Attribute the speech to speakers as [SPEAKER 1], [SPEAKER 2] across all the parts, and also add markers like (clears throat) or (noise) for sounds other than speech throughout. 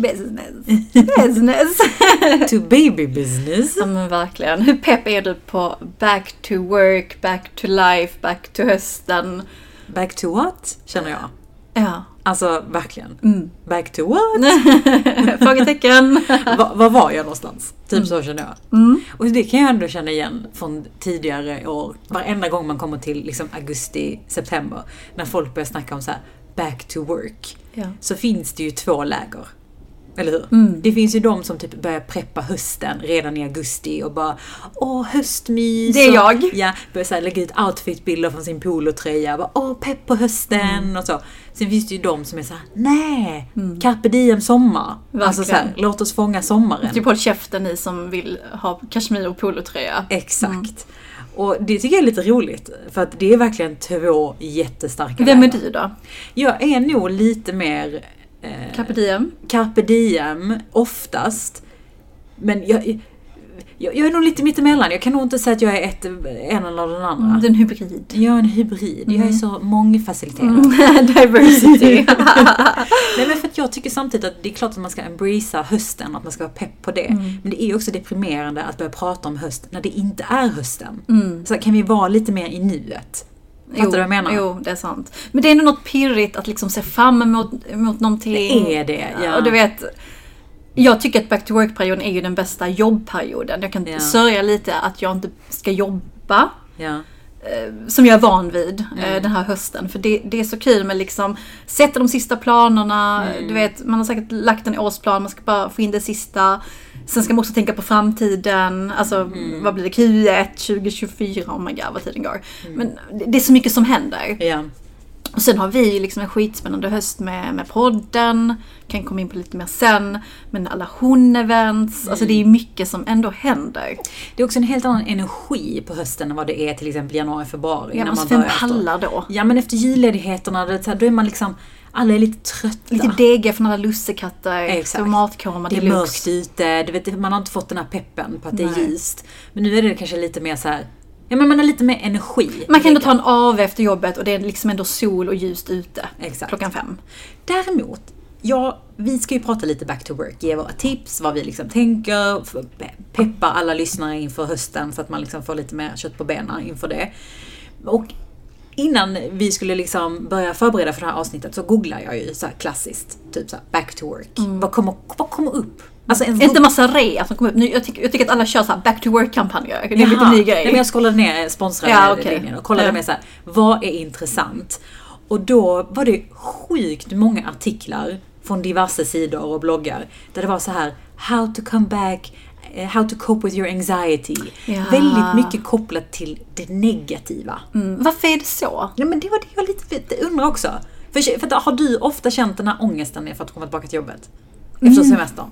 [SPEAKER 1] business. business. (laughs)
[SPEAKER 2] To baby business.
[SPEAKER 1] ja men verkligen. Hur pepp är du på back to work, back to life, back to hösten?
[SPEAKER 2] Back to what? Känner jag.
[SPEAKER 1] Ja.
[SPEAKER 2] Alltså verkligen.
[SPEAKER 1] Mm.
[SPEAKER 2] Back to what? (laughs)
[SPEAKER 1] Frågetecken.
[SPEAKER 2] Va- Var var jag någonstans? Typ så känner jag.
[SPEAKER 1] Mm.
[SPEAKER 2] Och det kan jag ändå känna igen från tidigare år. Varenda gång man kommer till liksom augusti, september. När folk börjar snacka om så här back to work.
[SPEAKER 1] Ja.
[SPEAKER 2] Så finns det ju två läger. Eller hur?
[SPEAKER 1] Mm.
[SPEAKER 2] Det finns ju de som typ börjar preppa hösten redan i augusti och bara Åh, höstmys!
[SPEAKER 1] Det är
[SPEAKER 2] och-
[SPEAKER 1] jag.
[SPEAKER 2] Ja, börjar så här lägga ut outfitbilder från sin polotröja. Bara, Åh, pepp på hösten!
[SPEAKER 1] Mm.
[SPEAKER 2] Och så. Sen finns det ju de som är så här: nej! Carpe diem sommar! Alltså så här, låt oss fånga sommaren.
[SPEAKER 1] Typ håll käften ni som vill ha kashmir och polotröja.
[SPEAKER 2] Exakt. Och det tycker jag är lite roligt. För att det är verkligen två jättestarka
[SPEAKER 1] Vem är du då?
[SPEAKER 2] Jag är nog lite mer eh,
[SPEAKER 1] Carpe diem?
[SPEAKER 2] carpe diem oftast. Men jag, jag, jag är nog lite mittemellan. Jag kan nog inte säga att jag är ett, en eller den andra.
[SPEAKER 1] Du är en hybrid.
[SPEAKER 2] Jag är en hybrid. Jag är så mångfaciliterad.
[SPEAKER 1] Mm. (laughs) Diversity. (laughs)
[SPEAKER 2] Nej men för att jag tycker samtidigt att det är klart att man ska embracea hösten, att man ska vara pepp på det.
[SPEAKER 1] Mm.
[SPEAKER 2] Men det är också deprimerande att börja prata om höst när det inte är hösten.
[SPEAKER 1] Mm.
[SPEAKER 2] Så kan vi vara lite mer i nuet? Fattar du vad jag menar?
[SPEAKER 1] Jo, det är sant. Men det är ändå något pirrigt att liksom se fram emot, emot någonting.
[SPEAKER 2] Det är det, ja.
[SPEAKER 1] Och du vet, jag tycker att back to work-perioden är ju den bästa jobbperioden. Jag kan
[SPEAKER 2] Ja.
[SPEAKER 1] sörja lite att jag inte ska jobba.
[SPEAKER 2] Ja.
[SPEAKER 1] eh, Som jag är van vid eh,
[SPEAKER 2] Mm.
[SPEAKER 1] den här hösten. För det, det är så kul med liksom sätta de sista planerna.
[SPEAKER 2] Mm.
[SPEAKER 1] Du vet, man har säkert lagt en årsplan, man ska bara få in det sista. Sen ska man också tänka på framtiden. Alltså
[SPEAKER 2] Mm.
[SPEAKER 1] vad blir det? Q1 2024? Oh my god vad tiden går.
[SPEAKER 2] Mm.
[SPEAKER 1] Men det, det är så mycket som händer.
[SPEAKER 2] Ja.
[SPEAKER 1] Och sen har vi liksom en skitspännande höst med, med podden. Kan komma in på lite mer sen. Men alla hon-events. Alltså det är ju mycket som ändå händer.
[SPEAKER 2] Det är också en helt annan energi på hösten än vad det är till exempel januari, februari.
[SPEAKER 1] Ja,
[SPEAKER 2] när
[SPEAKER 1] alltså, vem pallar då?
[SPEAKER 2] Ja men efter julledigheterna, det är så här, då är man liksom, alla är lite trötta.
[SPEAKER 1] Lite degiga från alla lussekatter.
[SPEAKER 2] Exakt.
[SPEAKER 1] Tomatkoma
[SPEAKER 2] det är
[SPEAKER 1] deluxe.
[SPEAKER 2] mörkt ute, du vet, man har inte fått den här peppen på att det är
[SPEAKER 1] Nej.
[SPEAKER 2] ljust. Men nu är det kanske lite mer så här. ja men man har lite mer energi.
[SPEAKER 1] Man kan ändå ta en AV efter jobbet och det är liksom ändå sol och ljust ute.
[SPEAKER 2] Exakt.
[SPEAKER 1] Klockan fem.
[SPEAKER 2] Däremot, ja, vi ska ju prata lite back to work, ge våra tips, vad vi liksom tänker, peppa alla lyssnare inför hösten så att man liksom får lite mer kött på benen inför det. Och innan vi skulle liksom börja förbereda för det här avsnittet så googlar jag ju så klassiskt, typ så back to work. Vad, kommer, vad kommer upp? Alltså en
[SPEAKER 1] Inte massa rea som kommer upp. Nu, jag, tycker, jag tycker att alla kör så back to work-kampanjer. Det är en lite
[SPEAKER 2] Jaha.
[SPEAKER 1] ny grej.
[SPEAKER 2] Nej, men jag scrollade ner sponsrade
[SPEAKER 1] Ja, okej.
[SPEAKER 2] linjen och kollade
[SPEAKER 1] Ja.
[SPEAKER 2] med så här, vad är intressant? Och då var det sjukt många artiklar från diverse sidor och bloggar där det var så här How to come back, how to cope with your anxiety.
[SPEAKER 1] Ja.
[SPEAKER 2] Väldigt mycket kopplat till det negativa.
[SPEAKER 1] Mm. Varför är det så?
[SPEAKER 2] Ja, men det var det jag lite undrar också. För, för har du ofta känt den här ångesten för att komma tillbaka till jobbet? Efter semestern?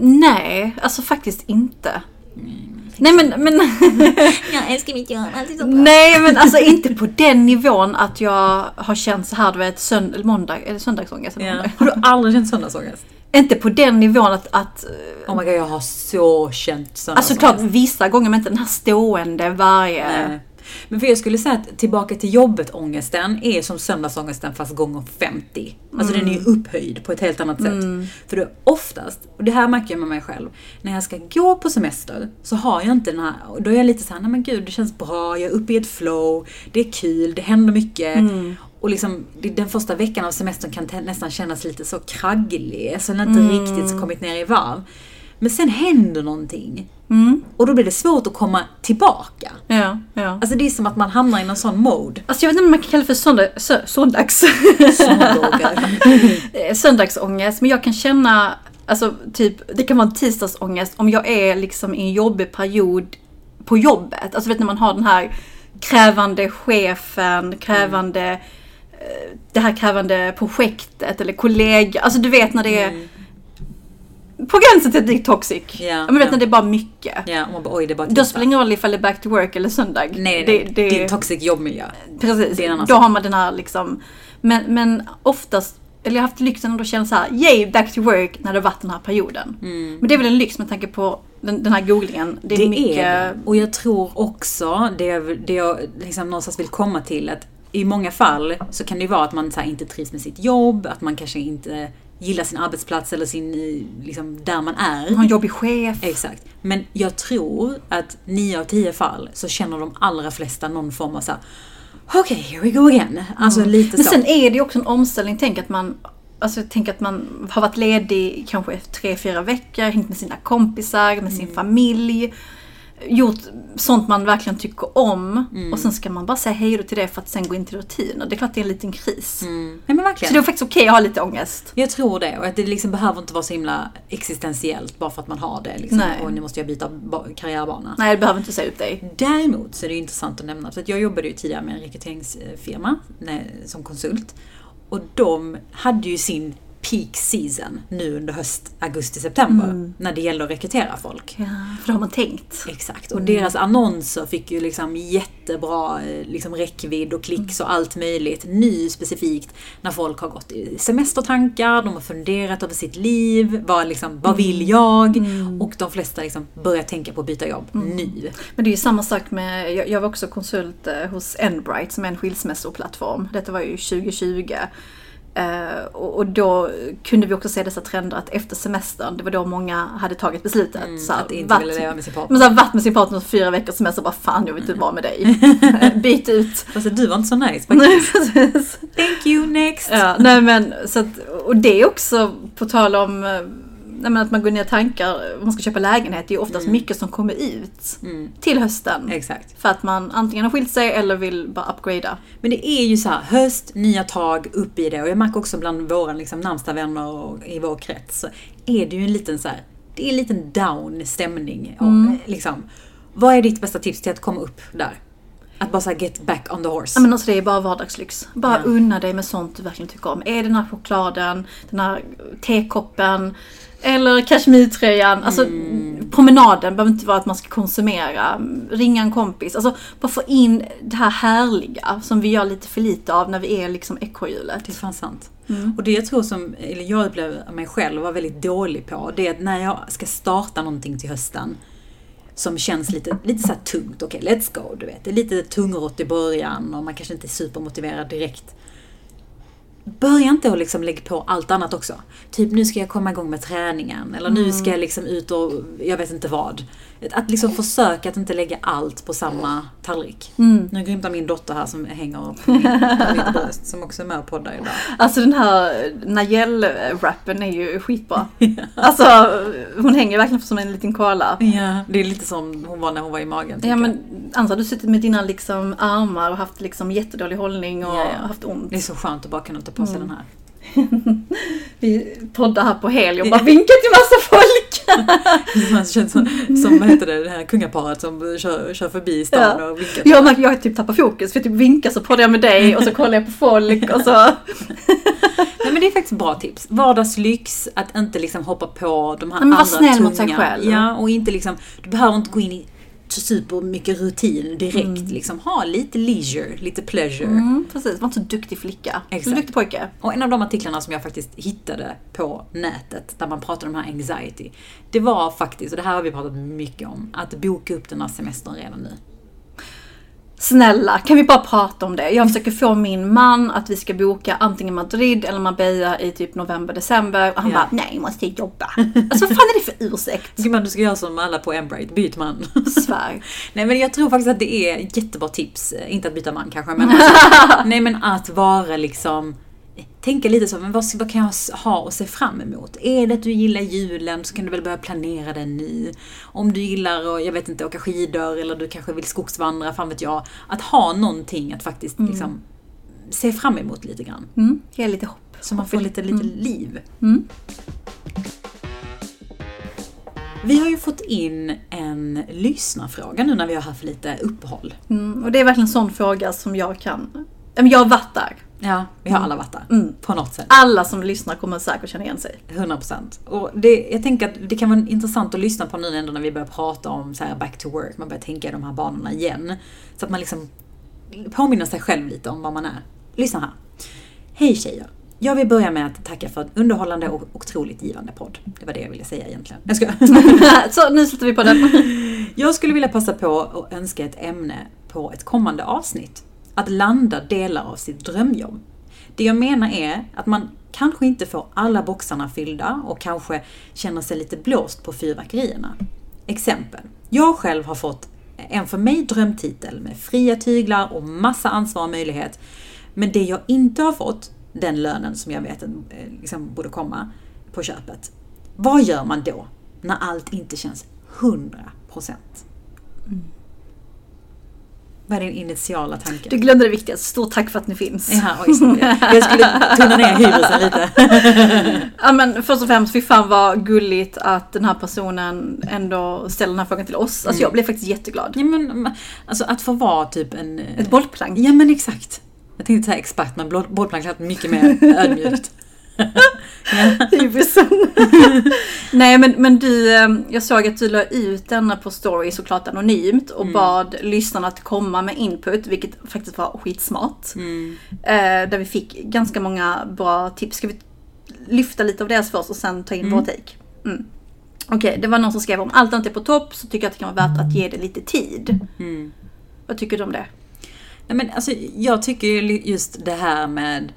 [SPEAKER 1] Nej, alltså faktiskt inte. Nej men, men (laughs)
[SPEAKER 2] Jag älskar mitt jobb, allt är så
[SPEAKER 1] Nej men alltså inte på den nivån att jag har känt så här du vet sönd måndag, eller söndagsångest. eller måndag.
[SPEAKER 2] Har du aldrig känt söndagsångest?
[SPEAKER 1] Inte på den nivån att, att
[SPEAKER 2] Oh my god, jag har så känt
[SPEAKER 1] alltså
[SPEAKER 2] söndagsångest.
[SPEAKER 1] klart vissa gånger men inte den här stående varje.
[SPEAKER 2] Nej. Men för jag skulle säga att tillbaka till jobbet-ångesten är som söndagsångesten fast gånger 50. Alltså den är ju upphöjd på ett helt annat sätt. För det är oftast, och det här märker jag med mig själv, när jag ska gå på semester så har jag inte den här, då är jag lite såhär, nej men gud det känns bra, jag är uppe i ett flow, det är kul, det händer mycket. Och liksom, den första veckan av semestern kan nästan kännas lite så kragglig, så den har inte riktigt så kommit ner i varv. Men sen händer någonting. Och då blir det svårt att komma tillbaka.
[SPEAKER 1] Ja, ja.
[SPEAKER 2] Alltså det är som att man hamnar i någon sån mode.
[SPEAKER 1] Alltså jag vet inte om man kan kalla det för söndag, sö, söndags... (laughs) Söndagsångest. Men jag kan känna, alltså typ, det kan vara en tisdagsångest om jag är liksom i en jobbig period på jobbet. Alltså vet när man har den här krävande chefen, krävande, eh, det här krävande projektet eller kollega. Alltså du vet när det är på gränsen till att det är toxic.
[SPEAKER 2] Ja,
[SPEAKER 1] men vet
[SPEAKER 2] ja.
[SPEAKER 1] när det är bara mycket.
[SPEAKER 2] och man bara oj det är bara
[SPEAKER 1] Då spelar det ingen roll ifall det är back to work eller söndag.
[SPEAKER 2] Nej, nej,
[SPEAKER 1] det,
[SPEAKER 2] nej.
[SPEAKER 1] det,
[SPEAKER 2] Det är en toxic jobbmiljö.
[SPEAKER 1] Precis,
[SPEAKER 2] Det är en annan
[SPEAKER 1] då
[SPEAKER 2] sak.
[SPEAKER 1] har man den här liksom. Men, men oftast, eller jag har haft lyxen att känna så här, yay back to work när det har varit den här perioden. Men det är väl en lyx med tanke på den, den här googlingen. Det är
[SPEAKER 2] Det
[SPEAKER 1] mycket...
[SPEAKER 2] är det. Och jag tror också, det jag, det jag liksom någonstans vill komma till, att i många fall så kan det ju vara att man här, inte trivs med sitt jobb, att man kanske inte gillar sin arbetsplats eller sin, eh, liksom, där man är.
[SPEAKER 1] Har en jobbig chef.
[SPEAKER 2] Exakt. Men jag tror att nio av tio fall så känner de allra flesta någon form av så här, okej, here we go again. Alltså lite
[SPEAKER 1] Men
[SPEAKER 2] så.
[SPEAKER 1] sen är det ju också en omställning. Tänk att man Alltså tänk att man har varit ledig kanske tre, fyra veckor, hängt med sina kompisar, med sin familj. Gjort sånt man verkligen tycker om. Och sen ska man bara säga hej då till det för att sen gå in till rutin. Och det är klart det är en liten kris.
[SPEAKER 2] Mm. Nej men
[SPEAKER 1] Så
[SPEAKER 2] verkligen.
[SPEAKER 1] det är faktiskt okej att ha lite ångest.
[SPEAKER 2] Jag tror det. Och att det liksom behöver inte vara så himla existentiellt bara för att man har det. Liksom.
[SPEAKER 1] Nej.
[SPEAKER 2] Och nu måste jag byta ba- karriärbana.
[SPEAKER 1] Nej, du behöver inte säga upp dig.
[SPEAKER 2] Däremot så är det intressant att nämna, för att jag jobbade ju tidigare med en rekryteringsfirma som konsult. Och de hade ju sin peak season nu under höst, augusti, september. När det gäller att rekrytera folk.
[SPEAKER 1] Ja, för då har man tänkt.
[SPEAKER 2] Exakt. Och deras annonser fick ju liksom jättebra eh, liksom räckvidd och klicks och allt möjligt. Nu specifikt när folk har gått i semestertankar, de har funderat över sitt liv, vad, liksom, vad vill jag? Och de flesta liksom börjar tänka på att byta jobb nu.
[SPEAKER 1] Men det är ju samma sak med, jag, jag var också konsult eh, hos Enbright som är en skilsmässoplattform. Detta var ju 2020. Eh, och, och då kunde vi också se dessa trender att efter semestern, det var då många hade tagit beslutet.
[SPEAKER 2] Mm, att inte ville leva med sin partner.
[SPEAKER 1] Men så här, varit med sin partner för fyra veckors semester, bara fan jag vill inte vara med dig. Eh, (laughs) Byt ut.
[SPEAKER 2] Fast du var inte så nice faktiskt. Thank you, next!
[SPEAKER 1] ja, nej men så att, och det är också på tal om eh, nej, men att man går ner i tankar, man ska köpa lägenhet, det är ju oftast mycket som kommer ut till hösten.
[SPEAKER 2] Exakt.
[SPEAKER 1] För att man antingen har skilt sig eller vill bara upgrada.
[SPEAKER 2] Men det är ju så här, höst, nya tag, upp i det. Och jag märker också bland våra liksom, närmsta vänner och i vår krets så är det ju en liten så här, det är en liten down stämning. Och, liksom, vad är ditt bästa tips till att komma upp där? Att bara så här, get back on the horse.
[SPEAKER 1] Ja, men alltså det är bara vardagslyx. Bara
[SPEAKER 2] Ja.
[SPEAKER 1] unna dig med sånt du verkligen tycker om. Är det den här chokladen, den här tekoppen, eller kashmirtröjan. Alltså promenaden behöver inte vara att man ska konsumera. Ringa en kompis. Alltså bara få in det här härliga som vi gör lite för lite av när vi är liksom ekorrhjulet.
[SPEAKER 2] Det är fan sant. Och det jag tror som, eller jag upplever mig själv vara väldigt dålig på, det är att när jag ska starta någonting till hösten som känns lite, lite så tungt, okej let's go, du vet. Det är lite tungrott i början och man kanske inte är supermotiverad direkt. Börja inte att liksom lägga på allt annat också. Typ nu ska jag komma igång med träningen eller nu ska jag liksom ut och jag vet inte vad. Att liksom försöka att inte lägga allt på samma tallrik. Nu grymtar min dotter här som hänger på, min, på mitt (laughs) bröst som också är med och poddar idag.
[SPEAKER 1] Alltså den här Najel-rappen är ju skitbra. (laughs) Alltså hon hänger verkligen som en liten koala.
[SPEAKER 2] Ja, det är lite som hon var när hon var i magen.
[SPEAKER 1] Ja men annars har du suttit med dina liksom armar och haft liksom jättedålig hållning och
[SPEAKER 2] Ja, ja.
[SPEAKER 1] haft ont.
[SPEAKER 2] Det är så skönt att bara kunna ta på sig den här. (laughs)
[SPEAKER 1] Vi poddar här på helg och bara vinkar till massa folk. (laughs)
[SPEAKER 2] Det känns som, som vad heter det, det här kungaparet som kör, kör förbi stan
[SPEAKER 1] Ja.
[SPEAKER 2] och vinkar.
[SPEAKER 1] Jag märker jag har typ tappat fokus för jag typ vinkar så poddar jag med dig och så kollar jag på folk och så. (laughs)
[SPEAKER 2] Nej men det är faktiskt bra tips. Vardagslyx, att inte liksom hoppa på de här
[SPEAKER 1] Nej, men var
[SPEAKER 2] andra
[SPEAKER 1] snäll mot sig
[SPEAKER 2] tunga.
[SPEAKER 1] själv.
[SPEAKER 2] Ja, och inte liksom, du behöver inte gå in i super mycket rutin direkt. Liksom, ha lite leisure, lite pleasure.
[SPEAKER 1] Mm, precis, var inte så duktig flicka. Så
[SPEAKER 2] Exakt.
[SPEAKER 1] duktig pojke.
[SPEAKER 2] Och en av de artiklarna som jag faktiskt hittade på nätet, där man pratade om den här anxiety, det var faktiskt, och det här har vi pratat mycket om, att boka upp den här semestern redan nu.
[SPEAKER 1] Snälla, kan vi bara prata om det? Jag försöker få min man att vi ska boka antingen Madrid eller Marbella i typ november, december. Och han
[SPEAKER 2] Ja.
[SPEAKER 1] bara, nej jag måste jobba. Alltså vad fan är det för ursäkt?
[SPEAKER 2] Gumman, du ska göra som alla på Embright, byt man.
[SPEAKER 1] Svär. (laughs)
[SPEAKER 2] Nej men jag tror faktiskt att det är jättebra tips, inte att byta man kanske, men alltså, (laughs) nej men att vara liksom Tänka lite så, men vad, vad kan jag ha och se fram emot? Är det att du gillar julen så kan du väl börja planera den nu. Om du gillar att, jag vet inte, åka skidor eller du kanske vill skogsvandra, fan vet jag. Att ha någonting att faktiskt liksom se fram emot lite grann.
[SPEAKER 1] Mm, ge lite hopp.
[SPEAKER 2] Så man får lite, lite liv.
[SPEAKER 1] Mm.
[SPEAKER 2] Vi har ju fått in en lyssnarfråga nu när vi har haft lite uppehåll.
[SPEAKER 1] Mm, och det är verkligen en sån fråga som jag kan... Jag har varit där.
[SPEAKER 2] Ja, vi har alla varit där.
[SPEAKER 1] Mm.
[SPEAKER 2] På något sätt.
[SPEAKER 1] Alla som lyssnar kommer säkert känna igen sig.
[SPEAKER 2] 100%. Och det, jag tänker att det kan vara intressant att lyssna på nu ändå när vi börjar prata om så här back to work. Man börjar tänka i de här banorna igen. Så att man liksom påminner sig själv lite om vad man är. Lyssna här. Hej tjejer! Jag vill börja med att tacka för en underhållande och otroligt givande podd. Det var det jag ville säga egentligen. Jag, ska. (laughs)
[SPEAKER 1] så nu slutar vi på den.
[SPEAKER 2] jag skulle vilja passa på att önska ett ämne på ett kommande avsnitt att landa delar av sitt drömjobb. Det jag menar är att man kanske inte får alla boxarna fyllda och kanske känner sig lite blåst på fyrverkerierna. Exempel. Jag själv har fått en för mig drömtitel med fria tyglar och massa ansvar och möjlighet. Men det jag inte har fått, den lönen som jag vet eh, liksom borde komma på köpet. Vad gör man då när allt inte känns 100%? Mm. Vad är din initiala tanke?
[SPEAKER 1] Du glömde det viktigaste. Stort tack för att ni finns.
[SPEAKER 2] Ja, oj, jag skulle tunna ner hybrisen lite. (laughs)
[SPEAKER 1] ja, men först och främst, fy fan vad gulligt att den här personen ändå ställer den här frågan till oss. Alltså mm. jag blev faktiskt jätteglad.
[SPEAKER 2] Ja, men, alltså att få vara typ en...
[SPEAKER 1] Ett bollplank.
[SPEAKER 2] Ja men exakt. Jag tänkte säga expert, men bollplank lät mycket mer (laughs) ödmjukt. (laughs)
[SPEAKER 1] Hybrisen. (laughs) Nej men, men du, ehm, jag såg att du la ut denna på story såklart anonymt och mm. bad lyssnarna att komma med input, vilket faktiskt var skitsmart. Mm. Eh, där vi fick ganska många bra tips. Ska vi lyfta lite av deras först och sen ta in mm. vår take? Mm. Okej, okay, det var någon som skrev om allt inte är på topp så tycker jag att det kan vara värt att ge det lite tid. Mm. Vad tycker du om det?
[SPEAKER 2] Nej, men alltså, jag tycker just det här med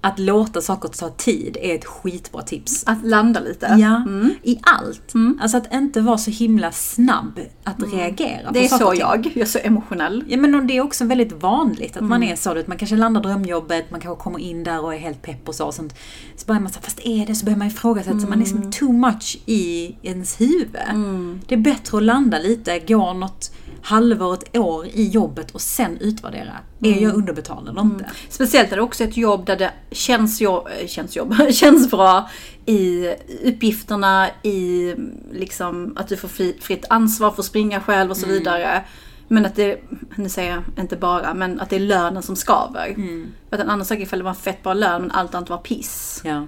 [SPEAKER 2] att låta saker ta tid är ett skitbra tips.
[SPEAKER 1] Att landa lite?
[SPEAKER 2] Ja, mm. i allt. Mm. Alltså att inte vara så himla snabb att mm. reagera
[SPEAKER 1] Det är så jag, jag är så emotionell.
[SPEAKER 2] Ja men det är också väldigt vanligt att man mm. är så. Man kanske landar drömjobbet, man kanske kommer in där och är helt pepp och så. Och sånt. Så börjar man säga, fast är det? Så börjar man ifrågasätta, mm. så man är liksom too much i ens huvud. Mm. Det är bättre att landa lite, gå något halvår, ett år i jobbet och sen utvärdera. Mm. Är jag underbetald eller inte? Mm.
[SPEAKER 1] Speciellt är det också ett jobb där det känns, jobb, eh, känns, jobb, (laughs) känns bra i uppgifterna, i liksom att du får fri, fritt ansvar för att springa själv och så mm. vidare. Men att det, nu säger jag inte bara, men att det är lönen som skaver. Mm. För att en annan sak ifall det var fett bra lön men allt annat var piss.
[SPEAKER 2] Ja.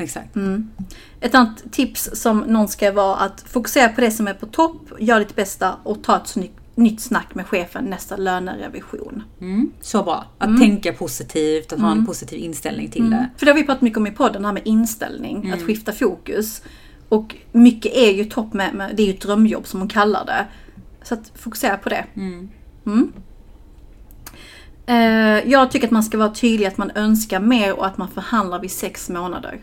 [SPEAKER 2] Exakt.
[SPEAKER 1] Mm. Ett annat tips som någon ska vara att fokusera på det som är på topp, gör ditt bästa och ta ett snyggt nytt snack med chefen nästa lönerevision.
[SPEAKER 2] Mm, så bra. Att mm. tänka positivt, att mm. ha en mm. positiv inställning till mm. det.
[SPEAKER 1] För det har vi pratat mycket om i podden, det här med inställning, att mm. skifta fokus. Och mycket är ju topp med, med, det är ju ett drömjobb som hon kallar det. Så att fokusera på det. Uh, jag tycker att man ska vara tydlig att man önskar mer och att man förhandlar vid sex månader.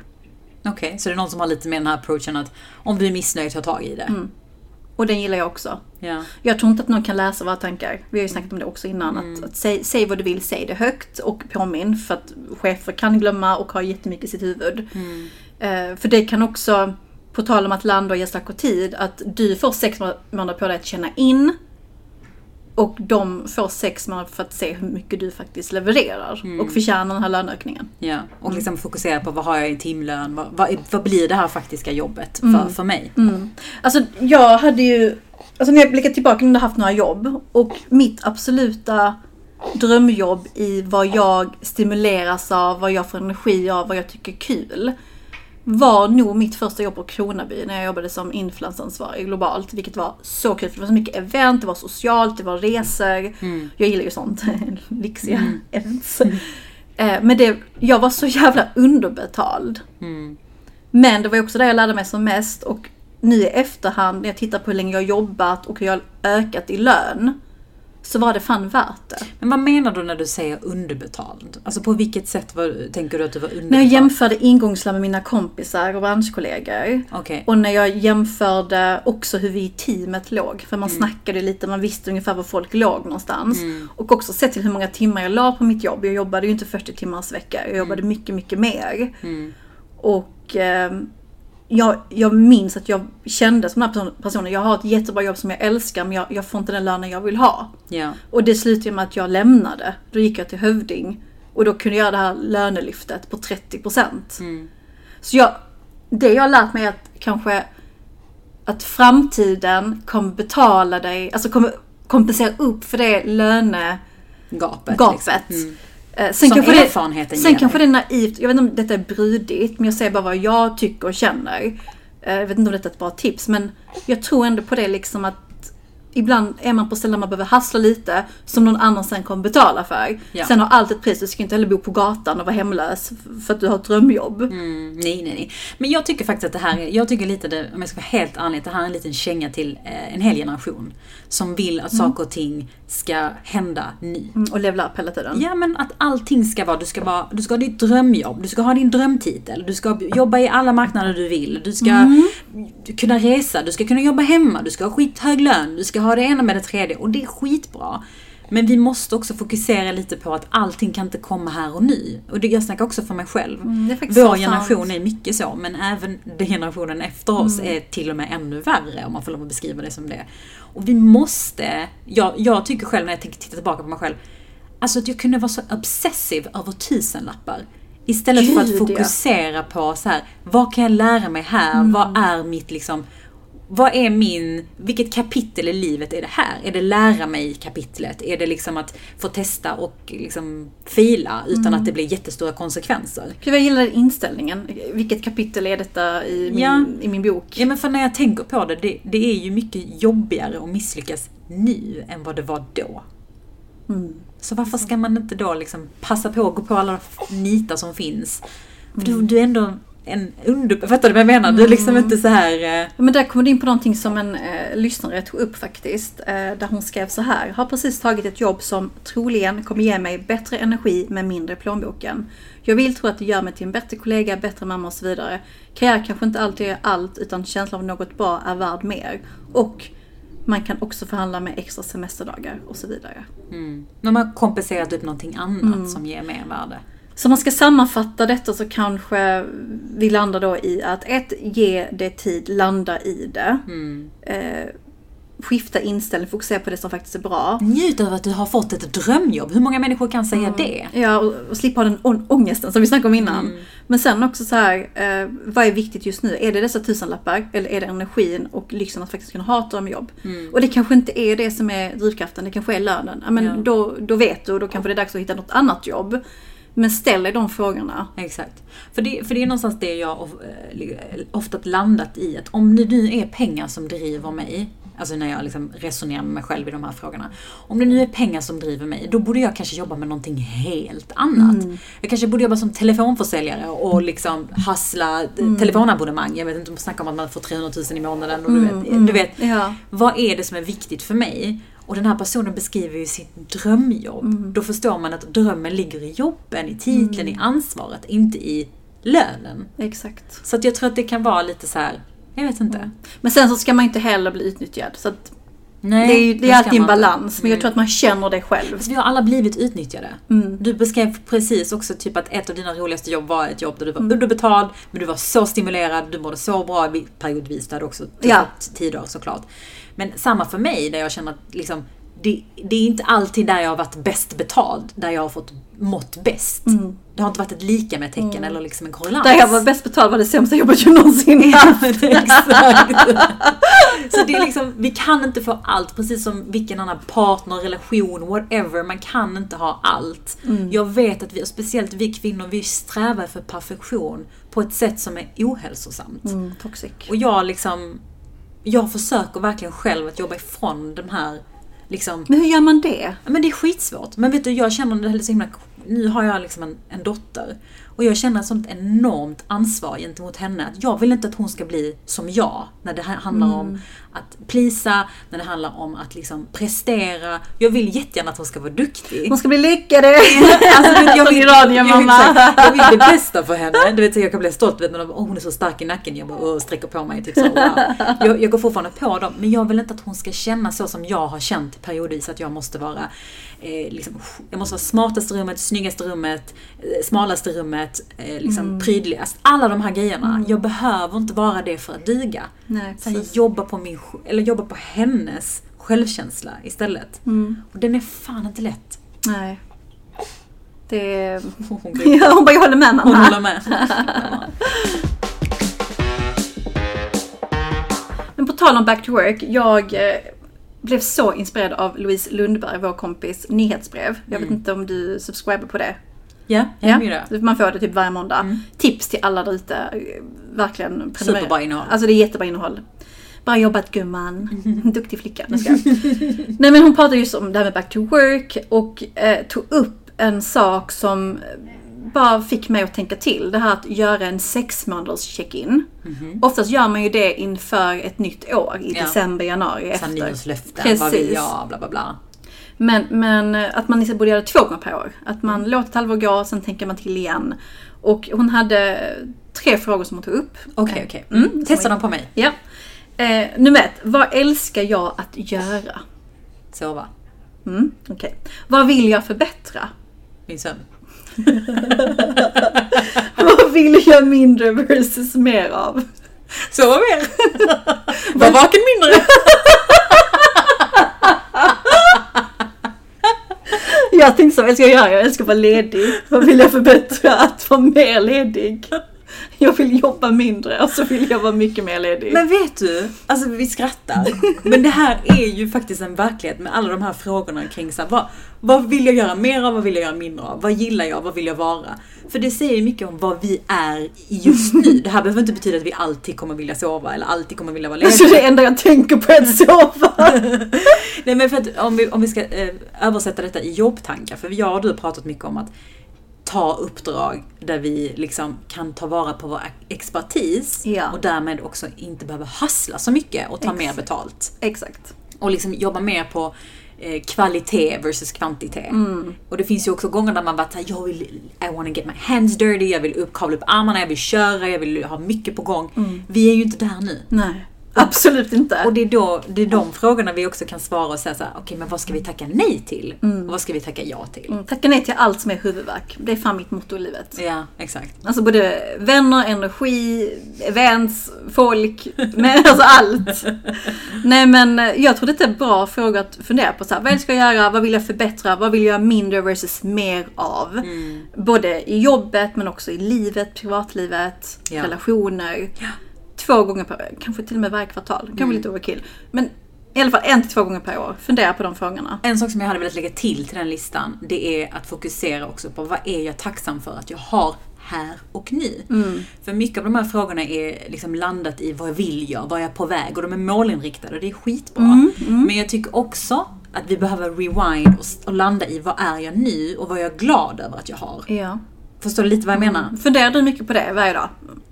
[SPEAKER 2] Okej, okay, så det är någon som har lite mer den här approachen att om du är missnöjd, ta tag i det. Mm.
[SPEAKER 1] Och den gillar jag också.
[SPEAKER 2] Ja.
[SPEAKER 1] Jag tror inte att någon kan läsa våra tankar. Vi har ju snackat om det också innan. Mm. Att, att säg, säg, vad du vill, säg det högt och påminn. För att chefer kan glömma och har jättemycket i sitt huvud. Mm. Uh, för det kan också, på tal om att landa och ge saker tid, att du får sex månader på dig att känna in och de får sex månader för att se hur mycket du faktiskt levererar mm. och förtjänar den här löneökningen.
[SPEAKER 2] Ja, och liksom mm. fokusera på vad har jag i timlön? Vad, vad, vad blir det här faktiska jobbet för, mm. för mig?
[SPEAKER 1] Mm. Alltså jag hade ju, alltså när jag blickar tillbaka, när jag haft några jobb och mitt absoluta drömjobb i vad jag stimuleras av, vad jag får energi av, vad jag tycker är kul var nog mitt första jobb på Kronaby när jag jobbade som influensansvarig globalt. Vilket var så kul för det var så mycket event, det var socialt, det var resor. Mm. Jag gillar ju sånt, (laughs) lyxiga mm. events. Mm. Men det, jag var så jävla underbetald. Mm. Men det var också där jag lärde mig som mest och nu i efterhand när jag tittar på hur länge jag jobbat och hur jag ökat i lön så var det fan värt det.
[SPEAKER 2] Men vad menar du när du säger underbetald? Alltså på vilket sätt var, tänker du att du var underbetald?
[SPEAKER 1] När jag jämförde ingångslön med mina kompisar och branschkollegor.
[SPEAKER 2] Okay.
[SPEAKER 1] Och när jag jämförde också hur vi i teamet låg. För man mm. snackade lite, man visste ungefär var folk låg någonstans. Mm. Och också sett till hur många timmar jag la på mitt jobb. Jag jobbade ju inte 40 timmars vecka, jag jobbade mm. mycket, mycket mer.
[SPEAKER 2] Mm.
[SPEAKER 1] Och eh, jag, jag minns att jag kände som den här personen, jag har ett jättebra jobb som jag älskar men jag, jag får inte den lönen jag vill ha.
[SPEAKER 2] Ja.
[SPEAKER 1] Och det slutade med att jag lämnade. Då gick jag till Hövding och då kunde jag göra det här lönelyftet på 30%.
[SPEAKER 2] Mm.
[SPEAKER 1] Så jag, det jag har lärt mig är att kanske att framtiden kommer betala dig, alltså kommer kompensera upp för det lönegapet.
[SPEAKER 2] Gapet. Liksom. Mm.
[SPEAKER 1] Eh, sen Som kanske erfarenheten det, Sen kanske det är naivt, jag vet inte om detta är brydigt, men jag säger bara vad jag tycker och känner. Eh, jag vet inte om detta är ett bra tips, men jag tror ändå på det liksom att ibland är man på ställen man behöver hassla lite som någon annan sen kommer betala för.
[SPEAKER 2] Ja.
[SPEAKER 1] Sen har allt ett pris, du ska inte heller bo på gatan och vara hemlös för att du har ett drömjobb.
[SPEAKER 2] Mm, nej, nej, nej. Men jag tycker faktiskt att det här är, jag tycker lite det, om jag ska vara helt ärlig, det här är en liten känga till eh, en hel generation. Som vill att saker och ting ska hända nu.
[SPEAKER 1] Mm, och levla upp hela tiden.
[SPEAKER 2] Ja men att allting ska vara, du ska, vara, du ska ha ditt drömjobb, du ska ha din drömtitel, du ska jobba i alla marknader du vill, du ska kunna resa, du ska kunna jobba hemma, du ska ha skithög lön, du ska ha det ena med det tredje och det är skitbra. Men vi måste också fokusera lite på att allting kan inte komma här och nu. Och det, jag snackar också för mig själv.
[SPEAKER 1] Mm,
[SPEAKER 2] Vår generation
[SPEAKER 1] sant.
[SPEAKER 2] är mycket så, men även den generationen efter oss
[SPEAKER 1] Mm.
[SPEAKER 2] är till och med ännu värre om man får lov att beskriva det som det. Och vi måste, jag, jag tycker själv när jag tänker titta tillbaka på mig själv, alltså att jag kunde vara så obsessiv över tusenlappar. Istället för att
[SPEAKER 1] Gud, ja.
[SPEAKER 2] fokusera på så här, vad kan jag lära mig här?
[SPEAKER 1] Mm.
[SPEAKER 2] Vad är mitt liksom, vad är min, vilket kapitel i livet är det här? Är det lära mig kapitlet? Är det liksom att få testa och liksom fila utan
[SPEAKER 1] Mm.
[SPEAKER 2] att det blir jättestora konsekvenser?
[SPEAKER 1] Gud, jag gillar inställningen. Vilket kapitel är detta i min,
[SPEAKER 2] Ja.
[SPEAKER 1] i min bok?
[SPEAKER 2] Ja men för när jag tänker på det, det, det är ju mycket jobbigare att misslyckas nu än vad det var då.
[SPEAKER 1] Mm.
[SPEAKER 2] Så varför ska man inte då liksom passa på att gå på alla nitar som finns? För du,
[SPEAKER 1] Mm.
[SPEAKER 2] du är ändå en under... Fattar du vad jag menar? Du är liksom inte så här... eh,
[SPEAKER 1] Ja, Men där kommer du in på någonting som en eh, lyssnare tog upp faktiskt. Eh, där hon skrev så här. Har precis tagit ett jobb som troligen kommer ge mig bättre energi med mindre plånboken. Jag vill tro att det gör mig till en bättre kollega, bättre mamma och så vidare. Karriär kanske inte alltid är allt utan känslan av något bra är värd mer. Och man kan också förhandla med extra semesterdagar och så vidare.
[SPEAKER 2] Mm. De har kompenserat upp någonting annat
[SPEAKER 1] Mm.
[SPEAKER 2] som ger mervärde.
[SPEAKER 1] Så om man ska sammanfatta detta så kanske vi landar då i att ett, ge det tid, landa i det.
[SPEAKER 2] Mm.
[SPEAKER 1] Eh, skifta inställning, fokusera på det som faktiskt är bra.
[SPEAKER 2] Njut av att du har fått ett drömjobb. Hur många människor kan säga det?
[SPEAKER 1] Ja, och, och slippa den ångesten som vi snackade om innan.
[SPEAKER 2] Mm.
[SPEAKER 1] Men sen också så här, eh, vad är viktigt just nu? Är det dessa tusenlappar eller är det energin och lyxen att faktiskt kunna ha ett drömjobb?
[SPEAKER 2] Mm.
[SPEAKER 1] Och det kanske inte är det som är drivkraften, det kanske är lönen. Men
[SPEAKER 2] Ja.
[SPEAKER 1] då, då vet du och då kanske det är dags att hitta något annat jobb. Men ställ dig de frågorna.
[SPEAKER 2] Exakt. För det, för det är någonstans det jag of- eh, ofta landat i. Att om det nu är pengar som driver mig, alltså när jag liksom resonerar med mig själv i de här frågorna. Om det nu är pengar som driver mig, då borde jag kanske jobba med någonting helt annat. Jag kanske borde jobba som telefonförsäljare och liksom hassla telefonabonnemang. Jag vet inte snackar om att man får 300 000 i månaden. Och du, vet, du vet,
[SPEAKER 1] Ja.
[SPEAKER 2] vad är det som är viktigt för mig? Och den här personen beskriver ju sitt drömjobb.
[SPEAKER 1] Mm.
[SPEAKER 2] Då förstår man att drömmen ligger i jobben, i titeln, i ansvaret, inte i lönen.
[SPEAKER 1] Exakt.
[SPEAKER 2] Så att jag tror att det kan vara lite så här. jag vet inte.
[SPEAKER 1] Men sen så ska man inte heller bli utnyttjad. Så att
[SPEAKER 2] Nej,
[SPEAKER 1] det är, det är alltid en balans. Men jag tror att man känner det själv.
[SPEAKER 2] Så vi har alla blivit utnyttjade.
[SPEAKER 1] Mm.
[SPEAKER 2] Du beskrev precis också typ att ett av dina roligaste jobb var ett jobb där du
[SPEAKER 1] Mm.
[SPEAKER 2] var underbetald, men du var så stimulerad, du mådde så bra vi- periodvis. Du hade också
[SPEAKER 1] Ja.
[SPEAKER 2] tider såklart. Men samma för mig där jag känner att liksom, det, det är inte alltid där jag har varit bäst betald, där jag har fått mått bäst. Det har inte varit ett lika med tecken eller liksom en korrelans.
[SPEAKER 1] Mm. Där jag var bäst betald var det sämsta jobbet jag någonsin haft.
[SPEAKER 2] Exakt. Så det är liksom, vi kan inte få allt, precis som vilken annan partner, relation, whatever. Man kan inte ha allt.
[SPEAKER 1] Mm.
[SPEAKER 2] Jag vet att vi, och speciellt vi kvinnor, vi strävar efter perfektion på ett sätt som är ohälsosamt.
[SPEAKER 1] Mm, toxic.
[SPEAKER 2] Och jag liksom, jag försöker verkligen själv att jobba ifrån de här liksom
[SPEAKER 1] Men hur gör man det?
[SPEAKER 2] Men det är skitsvårt. Men vet du, jag känner det så himla... Nu har jag liksom en, en dotter. Och jag känner ett sånt enormt ansvar gentemot henne. Att jag vill inte att hon ska bli som jag. När det handlar om att plisa, när det handlar om att liksom prestera. Jag vill jättegärna att hon ska vara duktig.
[SPEAKER 1] Hon ska bli lyckad! (laughs)
[SPEAKER 2] Alltså, jag, vill,
[SPEAKER 1] i radion,
[SPEAKER 2] jag, exakt. jag vill det bästa för henne. Du vet, så jag kan bli stolt vet, när de, oh, hon är så stark i nacken. Jag bara, oh, sträcker på mig. Typ så, wow. jag, jag går fortfarande på dem. Men jag vill inte att hon ska känna så som jag har känt periodvis. Att jag måste vara eh, liksom, jag måste vara smartaste rummet, snyggaste rummet, eh, smalaste rummet, eh, liksom prydligast. Alla de här grejerna. Jag behöver inte vara det för att duga.
[SPEAKER 1] Nej,
[SPEAKER 2] Så jag jobbar på, min, eller jobbar på hennes självkänsla istället. Och den är fan inte lätt.
[SPEAKER 1] Nej. Det. (laughs)
[SPEAKER 2] Hon. (laughs)
[SPEAKER 1] Ja, hon bara, jag håller med mamma.
[SPEAKER 2] Hon håller med. (laughs)
[SPEAKER 1] Men på tal om back to work, jag blev så inspirerad av Louise Lundberg, vår kompis nyhetsbrev. Jag vet inte om du subscriber på det?
[SPEAKER 2] Ja, jag Ja, det.
[SPEAKER 1] man får det typ varje måndag. Tips till alla där ute. Verkligen.
[SPEAKER 2] Superbra innehåll.
[SPEAKER 1] Alltså det är jättebra innehåll. Bra jobbat gumman. (laughs) Duktig flicka. (laughs) Nej men hon pratade just om det här med back to work och eh, tog upp en sak som bara fick mig att tänka till. Det här att göra en sex månaders check-in. Oftast gör man ju det inför ett nytt år i
[SPEAKER 2] Ja.
[SPEAKER 1] december, januari efter.
[SPEAKER 2] nyårslöften, vad vill
[SPEAKER 1] Precis.
[SPEAKER 2] jag, bla bla bla.
[SPEAKER 1] Men, men att man istället borde göra det två gånger per år. Att man låter ett halvår gå, sen tänker man till igen. Och hon hade tre frågor som hon tog upp.
[SPEAKER 2] Okej, okej. Mm. Testa dem på mig.
[SPEAKER 1] Ja. Eh, nummer ett. Vad älskar jag att göra?
[SPEAKER 2] Sova.
[SPEAKER 1] Mm, okej. Vad vill jag förbättra?
[SPEAKER 2] Min sömn. (laughs)
[SPEAKER 1] Vad vill jag mindre versus mer av?
[SPEAKER 2] Sova mer. (laughs) Var vaken mindre.
[SPEAKER 1] Jag tänkte så, vad ska jag göra? Jag älskar att vara ledig. Vad vill jag förbättra? Att vara mer ledig. Jag vill jobba mindre och så vill jag vara mycket mer ledig.
[SPEAKER 2] Men vet du, alltså vi skrattar. Men det här är ju faktiskt en verklighet med alla de här frågorna kring så här, vad, vad vill jag göra mer av, vad vill jag göra mindre av? Vad gillar jag, vad vill jag vara? För det säger mycket om vad vi är just nu. Det här behöver inte betyda att vi alltid kommer vilja sova eller alltid kommer vilja vara lediga.
[SPEAKER 1] Så det enda jag tänker på är att sova. (laughs)
[SPEAKER 2] Nej men för att om vi, om vi ska eh, översätta detta i jobbtankar, för jag och du har pratat mycket om att ta uppdrag där vi liksom kan ta vara på vår expertis
[SPEAKER 1] Ja.
[SPEAKER 2] och därmed också inte behöva hassla så mycket och ta mer
[SPEAKER 1] Exakt.
[SPEAKER 2] betalt.
[SPEAKER 1] Exakt.
[SPEAKER 2] Och liksom jobba mer på eh, kvalitet versus kvantitet.
[SPEAKER 1] Mm.
[SPEAKER 2] Och det finns ju också gånger där man bara såhär, jag vill, I wanna get my hands dirty, jag vill upp, kavla upp armarna, jag vill köra, jag vill ha mycket på gång.
[SPEAKER 1] Mm.
[SPEAKER 2] Vi är ju inte där nu.
[SPEAKER 1] Nej, absolut inte.
[SPEAKER 2] Och det är, då, det är de frågorna vi också kan svara och säga såhär, okej men vad ska vi tacka nej till? Och vad ska vi tacka ja till?
[SPEAKER 1] Mm, Tacka nej till allt som är huvudvärk. Det är fan mitt motto i livet.
[SPEAKER 2] Ja, exakt.
[SPEAKER 1] Alltså både vänner, energi, events, folk, men alltså allt. (laughs) Nej men eh, jag tror det är en bra fråga att fundera på. Så här, vad älskar jag göra? Vad vill jag förbättra? Vad vill jag göra mindre versus mer av?
[SPEAKER 2] Mm.
[SPEAKER 1] Både i jobbet men också i livet, privatlivet,
[SPEAKER 2] Ja.
[SPEAKER 1] relationer. Två gånger per kanske till och med varje kvartal. Kanske
[SPEAKER 2] Mm.
[SPEAKER 1] lite overkill. Men i alla fall en till två gånger per år. Fundera på de frågorna.
[SPEAKER 2] En sak som jag hade velat lägga till till den listan, det är att fokusera också på vad är jag tacksam för att jag har här och nu. För mycket av de här frågorna är liksom landat i vad vill jag, vad är jag på väg och de är målinriktade och det är skitbra. Men jag tycker också att vi behöver rewind och, och landa i vad är jag nu och vad är jag glad över att jag har.
[SPEAKER 1] Ja.
[SPEAKER 2] Förstår du lite vad jag menar?
[SPEAKER 1] Funderar du mycket på det varje dag?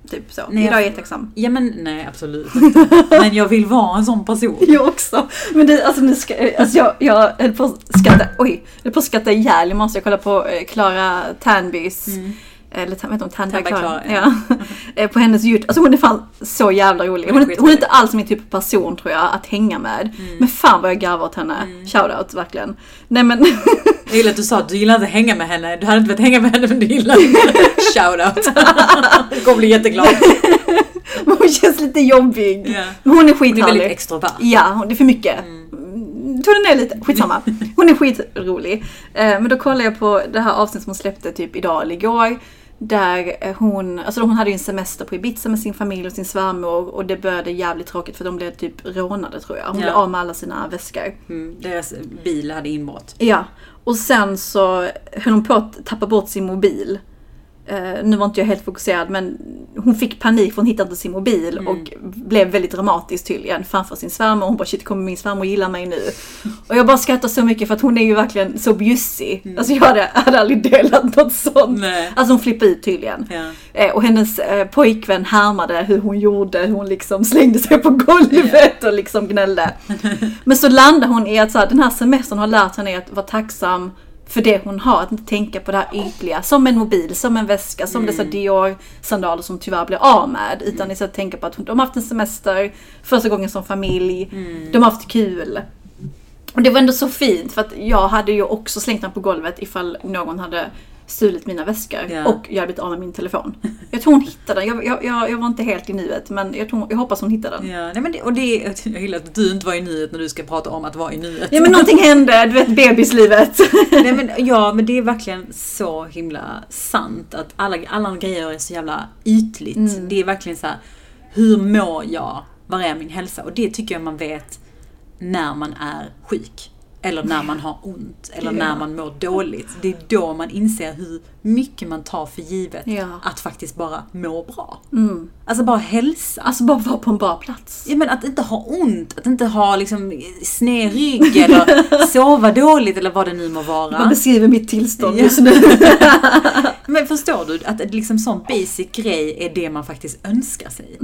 [SPEAKER 1] Typ så.
[SPEAKER 2] Nej,
[SPEAKER 1] Idag är
[SPEAKER 2] jag-
[SPEAKER 1] tacksam.
[SPEAKER 2] Ja men nej absolut inte. (laughs) Men jag vill vara en sån person.
[SPEAKER 1] Jag också. Men det, alltså, nu ska, alltså jag, jag höll på att skratta, oj, jag höll på att skratta ihjäl i morse. Jag kollade på eh, Clara Tanbys, eller vet Tanby Clara,
[SPEAKER 2] Clara,
[SPEAKER 1] ja. (laughs) Eh, på hennes YouTube. Alltså hon är fan så jävla rolig. Hon är, hon är inte alls min typ av person tror jag att hänga med. Men fan vad jag garvar åt henne. Shoutout verkligen. Nej men, (laughs)
[SPEAKER 2] Jag gillar att du sa att du gillar inte att hänga med henne. Du hade inte velat hänga med henne men du gillar (laughs) Shoutout. Jag kommer bli jätteglad. (laughs)
[SPEAKER 1] hon känns lite jobbig. Men hon är
[SPEAKER 2] Hon är
[SPEAKER 1] skithärlig.
[SPEAKER 2] väldigt extrovert.
[SPEAKER 1] Ja, det är för mycket. Mm. Tog den ner lite, skitsamma. (laughs) Hon är skitrolig. Eh, men då kollade jag på det här avsnittet som hon släppte typ idag eller igår. Där eh, hon, alltså hon hade ju en semester på Ibiza med sin familj och sin svärmor och det började jävligt tråkigt för de blev typ rånade tror jag. Hon
[SPEAKER 2] Ja.
[SPEAKER 1] blev av med alla sina väskor.
[SPEAKER 2] Mm, deras bil hade inbrott.
[SPEAKER 1] Ja, och sen så höll hon på att tappa bort sin mobil. Eh, nu var inte jag helt fokuserad men hon fick panik för hon hittade sin mobil och blev väldigt dramatisk tydligen framför sin svärmor. Hon bara shit kommer min svärmor gilla mig nu? Och jag bara skrattar så mycket för att hon är ju verkligen så bjussig. Alltså jag hade, hade aldrig delat något sånt.
[SPEAKER 2] Nej.
[SPEAKER 1] Alltså hon flippade ut tydligen.
[SPEAKER 2] Ja.
[SPEAKER 1] Eh, och hennes eh, pojkvän härmade hur hon gjorde, hur hon liksom slängde sig på golvet och liksom gnällde. (laughs) Men så landar hon i att så här, den här semestern har lärt henne att vara tacksam för det hon har, att inte tänka på det här ytliga. Som en mobil, som en väska, som dessa Dior-sandaler som tyvärr blir av med. Utan istället tänka på att de har haft en semester, första gången som familj, de har haft kul. Och det var ändå så fint för att jag hade ju också slängt den på golvet ifall någon hade stulit mina väskor
[SPEAKER 2] Ja.
[SPEAKER 1] och jag hade blivit av med min telefon. Jag tror hon hittade den. Jag, jag, jag, var inte helt i nuet men jag, tror, jag hoppas hon hittade den.
[SPEAKER 2] Ja, nej men det, och det, jag gillar att du inte var i nuet när du ska prata om att vara i nuet.
[SPEAKER 1] Ja men någonting hände, du vet bebislivet. (laughs)
[SPEAKER 2] Nej, men, ja, men det är verkligen så himla sant att alla, alla grejer är så jävla ytligt.
[SPEAKER 1] Mm.
[SPEAKER 2] Det är verkligen så här, hur mår jag? Var är min hälsa? Och det tycker jag man vet när man är sjuk. Eller när man har ont, eller
[SPEAKER 1] Ja.
[SPEAKER 2] när man mår dåligt. Det är då man inser hur mycket man tar för givet
[SPEAKER 1] Ja.
[SPEAKER 2] att faktiskt bara må bra.
[SPEAKER 1] Mm.
[SPEAKER 2] Alltså bara hälsa.
[SPEAKER 1] Alltså bara vara på en bra plats.
[SPEAKER 2] Ja, men att inte ha ont, att inte ha liksom sned rygg eller (laughs) sova dåligt eller vad det nu må
[SPEAKER 1] Man
[SPEAKER 2] vara.
[SPEAKER 1] beskriver mitt tillstånd just nu. (laughs)
[SPEAKER 2] Men förstår du att liksom sån basic grej är det man faktiskt önskar sig?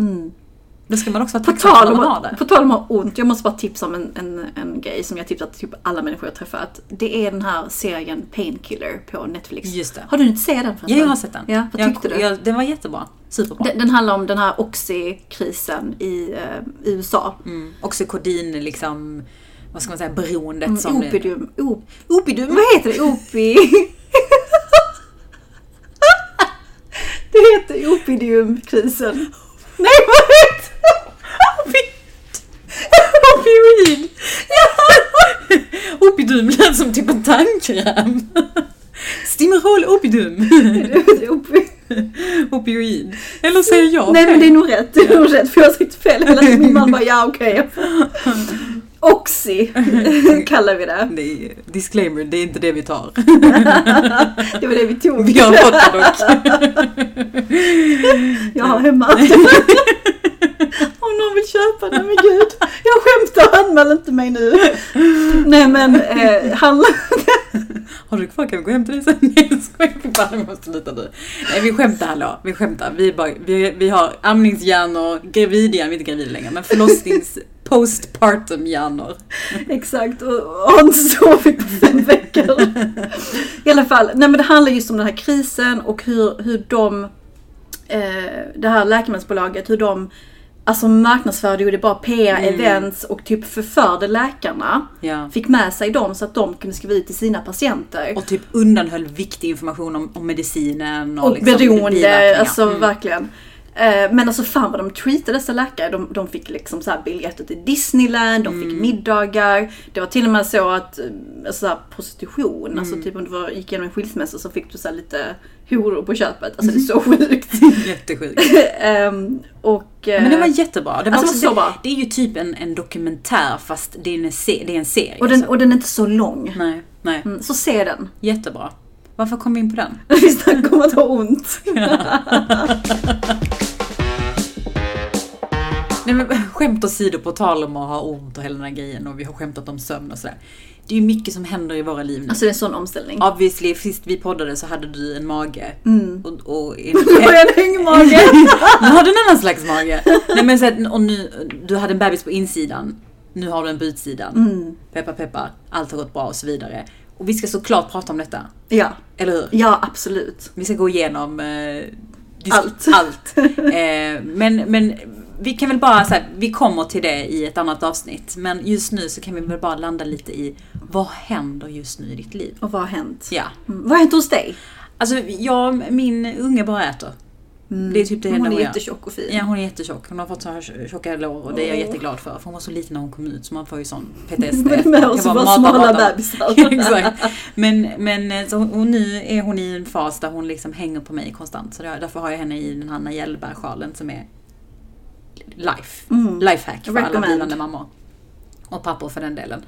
[SPEAKER 2] Då ska man också vara tacksam för att man har det.
[SPEAKER 1] på tal om att ha ont, jag måste bara tipsa om en, en, en grej som jag tipsat typ alla människor jag träffat. Det är den här serien Painkiller på Netflix.
[SPEAKER 2] Just det.
[SPEAKER 1] Har du inte sett den förresten?
[SPEAKER 2] Ja, jag har sett den.
[SPEAKER 1] Ja, vad
[SPEAKER 2] jag,
[SPEAKER 1] tyckte du?
[SPEAKER 2] Jag, den var jättebra. Superbra.
[SPEAKER 1] Den, den handlar om den här Oxy-krisen i eh, USA.
[SPEAKER 2] Mm. Oxycodin, liksom, vad ska man säga, beroendet
[SPEAKER 1] Mm,
[SPEAKER 2] som...
[SPEAKER 1] Opidium. Op,
[SPEAKER 2] Opidum?
[SPEAKER 1] vad heter det? Opi... (laughs) det heter opidiumkrisen. (laughs) Nej, vad heter
[SPEAKER 2] Opioid! (laughs) Opidum lät som typ en tandkräm. Stimrol opidum.
[SPEAKER 1] det? (laughs) Opi...
[SPEAKER 2] Opioid. Eller säger jag
[SPEAKER 1] Nej men det är nog rätt, det är nog rätt för jag har sagt fel hela tiden. Min man bara ja okej. (laughs) Oxy kallar vi det.
[SPEAKER 2] Det är, disclaimer, det är inte det vi tar.
[SPEAKER 1] Det var det vi tog.
[SPEAKER 2] Vi har fått det dock.
[SPEAKER 1] Jag har hemma. Om någon vill köpa den, men gud. Anmäl inte mig nu. Nej men, eh, han... (laughs)
[SPEAKER 2] Har du kvar? Kan vi gå hem till dig sen? Nej jag skojar. Fan, vi måste sluta nu. Nej vi skämtar hallå. Vi skämtar. Vi, bara, vi, vi har amningshjärnor, gravidhjärnor, vi är inte gravida längre, men förlossnings (laughs) postpartum hjärnor.
[SPEAKER 1] Exakt, och inte sovit på fem veckor. I alla fall, nej men det handlar just om den här krisen och hur, hur de, eh, det här läkemedelsbolaget, hur de Alltså marknadsförde, gjorde bra PR-events och typ förförde läkarna.
[SPEAKER 2] Ja.
[SPEAKER 1] Fick med sig dem så att de kunde skriva ut till sina patienter.
[SPEAKER 2] Och typ undanhöll viktig information om, om medicinen och,
[SPEAKER 1] Och
[SPEAKER 2] liksom
[SPEAKER 1] beroende, alltså
[SPEAKER 2] Mm.
[SPEAKER 1] verkligen. Eh, Men alltså fan vad de treatade dessa läkare. De, de fick liksom så här biljetter till Disneyland, de
[SPEAKER 2] Mm.
[SPEAKER 1] fick middagar. Det var till och med så att eh, alltså så prostitution, alltså
[SPEAKER 2] Mm.
[SPEAKER 1] typ om du var, gick igenom en skilsmässa så fick du så lite horor på köpet. Alltså det är så sjukt. (laughs)
[SPEAKER 2] Jättesjukt. (laughs)
[SPEAKER 1] Ehm, och... eh,
[SPEAKER 2] Men det var jättebra. Det, var
[SPEAKER 1] Alltså,
[SPEAKER 2] också,
[SPEAKER 1] så bra.
[SPEAKER 2] det, är ju typ en, en dokumentär fast det är en, se, det är en serie.
[SPEAKER 1] och, den,
[SPEAKER 2] alltså.
[SPEAKER 1] och den är inte så lång.
[SPEAKER 2] Nej, nej.
[SPEAKER 1] Mm, Så se den.
[SPEAKER 2] Jättebra. Varför kom vi in på den? (laughs)
[SPEAKER 1] Vi snackar om att ha ont.
[SPEAKER 2] Skämt åsido på tal om att ha ont och hela den här grejen och vi har skämtat om sömn och sådär. Det är ju mycket som händer i våra liv nu.
[SPEAKER 1] Alltså det är en sån omställning.
[SPEAKER 2] Obviously, sist vi poddade så hade du en mage.
[SPEAKER 1] Mm.
[SPEAKER 2] Och, och (laughs) en,
[SPEAKER 1] en hängmage. (laughs)
[SPEAKER 2] nu har du en annan slags mage. Nej men så att, och nu, du hade en bebis på insidan. Nu har du en på utsidan.
[SPEAKER 1] Mm.
[SPEAKER 2] Peppa peppa, allt har gått bra och så vidare. Och vi ska såklart prata om detta.
[SPEAKER 1] Ja,
[SPEAKER 2] Eller hur?
[SPEAKER 1] ja absolut.
[SPEAKER 2] Vi ska gå igenom eh,
[SPEAKER 1] Allt.
[SPEAKER 2] allt. (laughs) Eh, men, men vi kan väl bara säga, vi kommer till det i ett annat avsnitt. Men just nu så kan vi väl bara landa lite i vad händer just nu i ditt liv?
[SPEAKER 1] Och vad har hänt?
[SPEAKER 2] Ja.
[SPEAKER 1] Mm. Vad har hänt hos dig?
[SPEAKER 2] Alltså, jag, min unge bara äter. Det är typ det
[SPEAKER 1] Hon är jättetjock och fin.
[SPEAKER 2] Ja, hon är jättetjock. Hon har fått så här tjocka lår och det är jag
[SPEAKER 1] Åh.
[SPEAKER 2] jätteglad för. För hon var så liten när hon kom ut så man får ju sån PTSD.
[SPEAKER 1] Med oss
[SPEAKER 2] bara mata,
[SPEAKER 1] smala bebisar. (laughs)
[SPEAKER 2] Exakt. Men, men så hon, nu är hon i en fas där hon liksom hänger på mig konstant. Så därför har jag henne i den här Najelbär-sjalen som är life.
[SPEAKER 1] Mm.
[SPEAKER 2] Lifehack för alla
[SPEAKER 1] Recommend.
[SPEAKER 2] blivande mammor. Och pappor för den delen.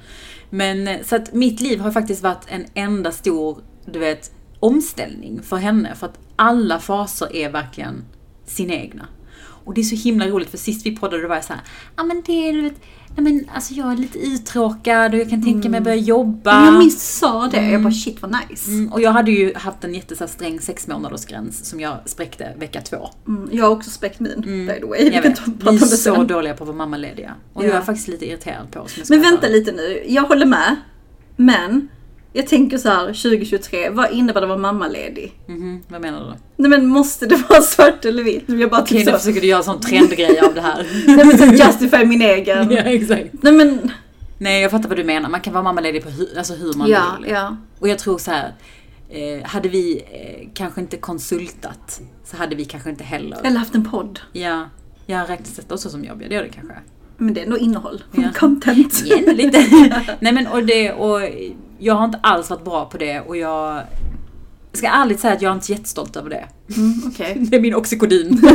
[SPEAKER 2] Men eh, så att mitt liv har faktiskt varit en enda stor, du vet, omställning för henne. För att alla faser är verkligen sina egna. Och det är så himla roligt för sist vi poddade då var jag såhär, ja men det är du vet, nej men alltså jag är lite uttråkad och jag kan tänka mig att börja jobba.
[SPEAKER 1] Men jag minst sa det, jag bara shit vad nice.
[SPEAKER 2] Mm, och jag hade ju haft en jätte så här sträng sex månaders gräns som jag spräckte vecka två.
[SPEAKER 1] Mm, jag har också spräckt min, by the way.
[SPEAKER 2] Jag vet, vi är så
[SPEAKER 1] sen.
[SPEAKER 2] dåliga på att vara mammalediga. Och
[SPEAKER 1] Ja.
[SPEAKER 2] jag är faktiskt lite irriterad på oss.
[SPEAKER 1] Men vänta lite nu, jag håller med. Men, jag tänker så här 2023, vad innebär det att vara mammaledig?
[SPEAKER 2] Mhm, vad menar du?
[SPEAKER 1] Nej men måste det vara svart eller vitt? Jag bara
[SPEAKER 2] Okej,
[SPEAKER 1] typ
[SPEAKER 2] nu
[SPEAKER 1] så,
[SPEAKER 2] försöker du göra en sån trendgrej av det här. (laughs)
[SPEAKER 1] nej men så justify min egen.
[SPEAKER 2] ja, exakt.
[SPEAKER 1] Nej men,
[SPEAKER 2] Nej, jag fattar vad du menar. Man kan vara mammaledig på hur, alltså hur man
[SPEAKER 1] ja,
[SPEAKER 2] vill.
[SPEAKER 1] ja.
[SPEAKER 2] Och jag tror så här. Eh, hade vi eh, kanske inte konsultat så hade vi kanske inte heller...
[SPEAKER 1] Eller haft en podd.
[SPEAKER 2] Ja, jag räknas också som jobb. Ja, det gör det kanske.
[SPEAKER 1] Men det är ändå innehåll.
[SPEAKER 2] Ja. (laughs)
[SPEAKER 1] Content.
[SPEAKER 2] Igen lite. (laughs) Nej men och det och jag har inte alls varit bra på det och jag ska ärligt säga att jag är inte jättestolt över det.
[SPEAKER 1] Mm, Okej. (laughs)
[SPEAKER 2] Det är min oxykodin. (laughs)